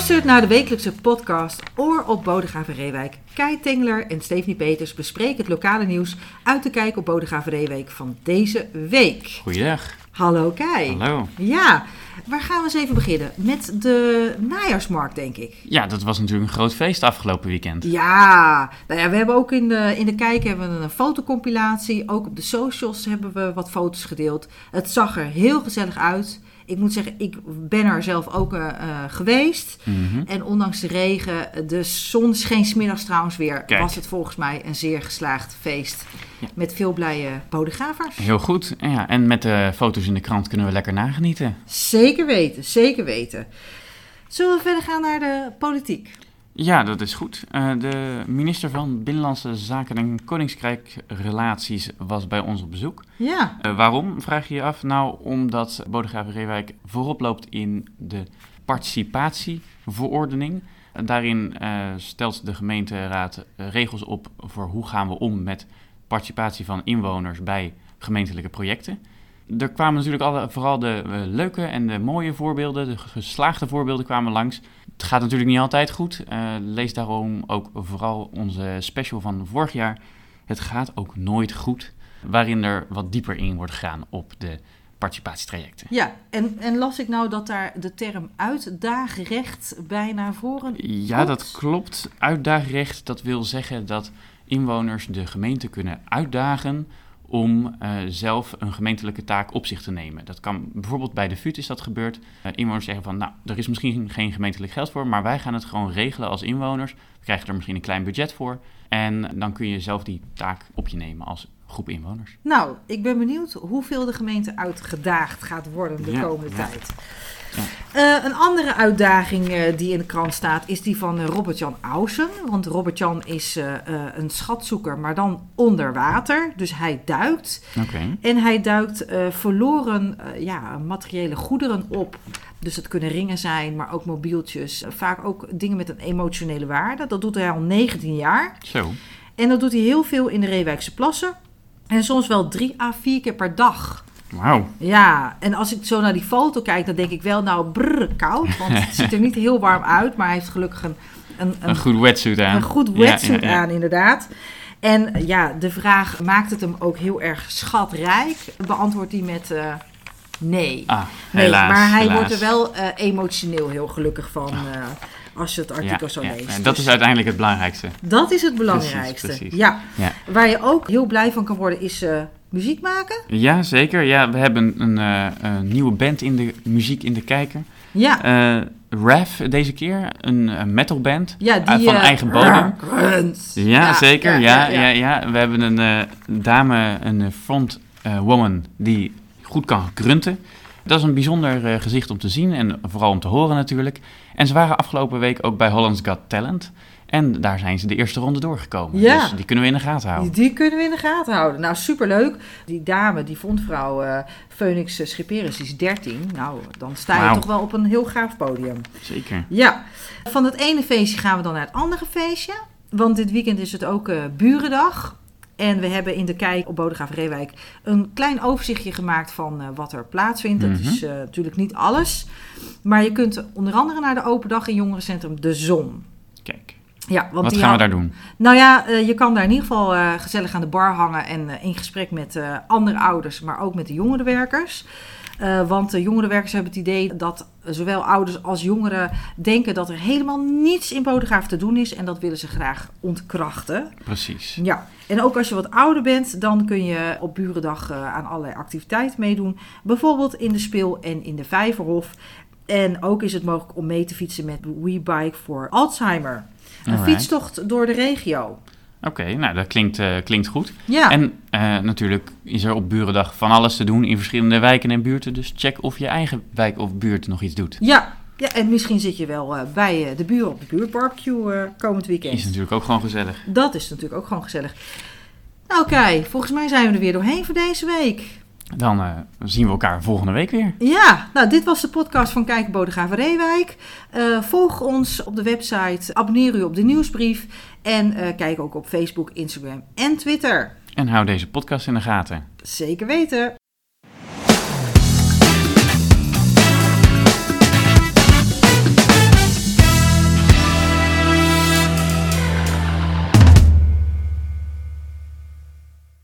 luistert naar de wekelijkse podcast Oor op Bodegraven Reewijk. Kai Tengler en Stephanie Peters bespreken het lokale nieuws uit de Kijk op Bodegraven Reewijk van deze week. Goeiedag. Hallo Kai. Hallo. Ja, waar gaan we eens even beginnen? Met de najaarsmarkt, denk ik. Ja, dat was natuurlijk een groot feest afgelopen weekend. Ja, nou ja, we hebben ook in de, in de Kijk hebben we een fotocompilatie. Ook op de socials hebben we wat foto's gedeeld. Het zag er heel gezellig uit. Ik moet zeggen, ik ben er zelf ook eh, eh, geweest. Mhm. En ondanks de regen, de zon scheen smiddags trouwens weer, Kijk. was het volgens mij een zeer geslaagd feest. Ja. Met veel blije bodegravers. Heel goed. En Ja, en met de foto's in de krant kunnen we lekker nagenieten. Zeker weten, zeker weten. Zullen we verder gaan naar de politiek? Ja, dat is goed. Eh, de minister van Binnenlandse Zaken en Koninkrijkrelaties was bij ons op bezoek. Ja, Eh, waarom, vraag je je af? Nou, omdat Bodegraven Reewijk voorop loopt in de participatieverordening. En Daarin eh, stelt de gemeenteraad regels op voor hoe gaan we om met participatie van inwoners bij gemeentelijke projecten. Er kwamen natuurlijk alle, vooral de eh, leuke en de mooie voorbeelden, de geslaagde voorbeelden kwamen langs. Het gaat natuurlijk niet altijd goed. Eh, lees daarom ook vooral onze special van vorig jaar. Het gaat ook nooit goed waarin er wat dieper in wordt gegaan op de participatietrajecten. ja. En, en las ik nou dat daar de term uitdaagrecht bij naar voren Ja, dat klopt. Uitdaagrecht, dat wil zeggen dat inwoners de gemeente kunnen uitdagen om eh, zelf een gemeentelijke taak op zich te nemen. Dat kan bijvoorbeeld bij de FUT is dat gebeurd. Eh, inwoners zeggen van, nou, er is misschien geen gemeentelijk geld voor, maar wij gaan het gewoon regelen als inwoners. We krijgen er misschien een klein budget voor. En dan kun je zelf die taak op je nemen als groep inwoners. Nou, ik ben benieuwd hoeveel de gemeente uitgedaagd gaat worden de Ja, komende ja. tijd. Eh, een andere uitdaging eh, die in de krant staat is die van eh, Robert-Jan Ausen. Want Robert-Jan is een schatzoeker, maar dan onder water. Dus hij duikt. En hij duikt verloren ja, materiële goederen op. Dus het kunnen ringen zijn, maar ook mobieltjes. Vaak ook dingen met een emotionele waarde. Dat doet hij al 19 jaar. Zo. En dat doet hij heel veel in de Reewijkse plassen. En soms wel drie à vier keer per dag. Wauw. Ja, en als ik zo naar die foto kijk, dan denk ik wel, nou, brrr, koud. Want het ziet er niet heel warm uit, maar hij heeft gelukkig een, een, Een goed wetsuit aan. een goed wetsuit ja, ja. aan, inderdaad. En ja, de vraag, maakt het hem ook heel erg schatrijk? Beantwoordt hij met eh, nee. Ah, Nee, helaas. maar hij helaas. wordt er wel eh, emotioneel heel gelukkig van eh, als je het artikel zo ja, leest. En dat Dus is uiteindelijk het belangrijkste. dat is het belangrijkste. Precies, precies. Ja. Ja. Waar je ook heel blij van kan worden is eh, muziek maken. Ja, zeker. Ja, we hebben een, eh, een nieuwe band in de muziek in de kijker. Ja, Eh Rav deze keer, een eh, metalband. ja die van eigen bodem. grunts. Ja, zeker. Ja, ja, ja, We hebben een dame, een frontwoman die goed kan grunten. Dat is een bijzonder eh, gezicht om te zien en vooral om te horen natuurlijk. En ze waren afgelopen week ook bij Holland's Got Talent. En daar zijn ze de eerste ronde doorgekomen. Ja. Dus die kunnen we in de gaten houden. Die, die kunnen we in de gaten houden. Nou, superleuk. Die dame, die frontvrouw eh Phoenix Schipperis, die is 13. Nou, dan sta je toch wel op een heel gaaf podium. Zeker. Ja, van het ene feestje gaan we dan naar het andere feestje. Want dit weekend is het ook eh, Burendag. En we hebben in de Kijk op Bodegraaf Reewijk een klein overzichtje gemaakt van eh, wat er plaatsvindt. Dat Mhm. is eh, natuurlijk niet alles. Maar je kunt onder andere naar de open dag in jongerencentrum De Zon. Kijk, Ja, want wat die gaan we daar doen? Nou ja, eh, je kan daar in ieder geval gezellig aan de bar hangen en in gesprek met andere ouders, maar ook met de jongerenwerkers. Eh, want de jongerenwerkers hebben het idee dat zowel ouders als jongeren denken dat er helemaal niets in Bodegraaf te doen is. En dat willen ze graag ontkrachten. Precies. Ja, en ook als je wat ouder bent, dan kun je op Burendag eh, aan allerlei activiteiten meedoen. Bijvoorbeeld in de Speel en in de Vijverhof. En ook is het mogelijk om mee te fietsen met We Bike for Alzheimer. Een Alright. fietstocht door de regio. Oké, nou dat klinkt, eh, klinkt goed. Ja, En eh, natuurlijk is er op Burendag van alles te doen in verschillende wijken en buurten. Dus check of je eigen wijk of buurt nog iets doet. ja. ja, en misschien zit je wel eh, bij de buren op de buurtbarbecue komend Is weekend. natuurlijk ook gewoon gezellig. Dat is natuurlijk ook gewoon gezellig. Nou, Kai, volgens mij zijn we er weer doorheen voor deze week. Dan eh, zien we elkaar volgende week weer. Ja, nou, dit was de podcast van Kijk Bodegraven Reewijk. Eh, volg ons op de website, abonneer u op de nieuwsbrief en eh, kijk ook op Facebook, Instagram en Twitter. En hou deze podcast in de gaten. Zeker weten.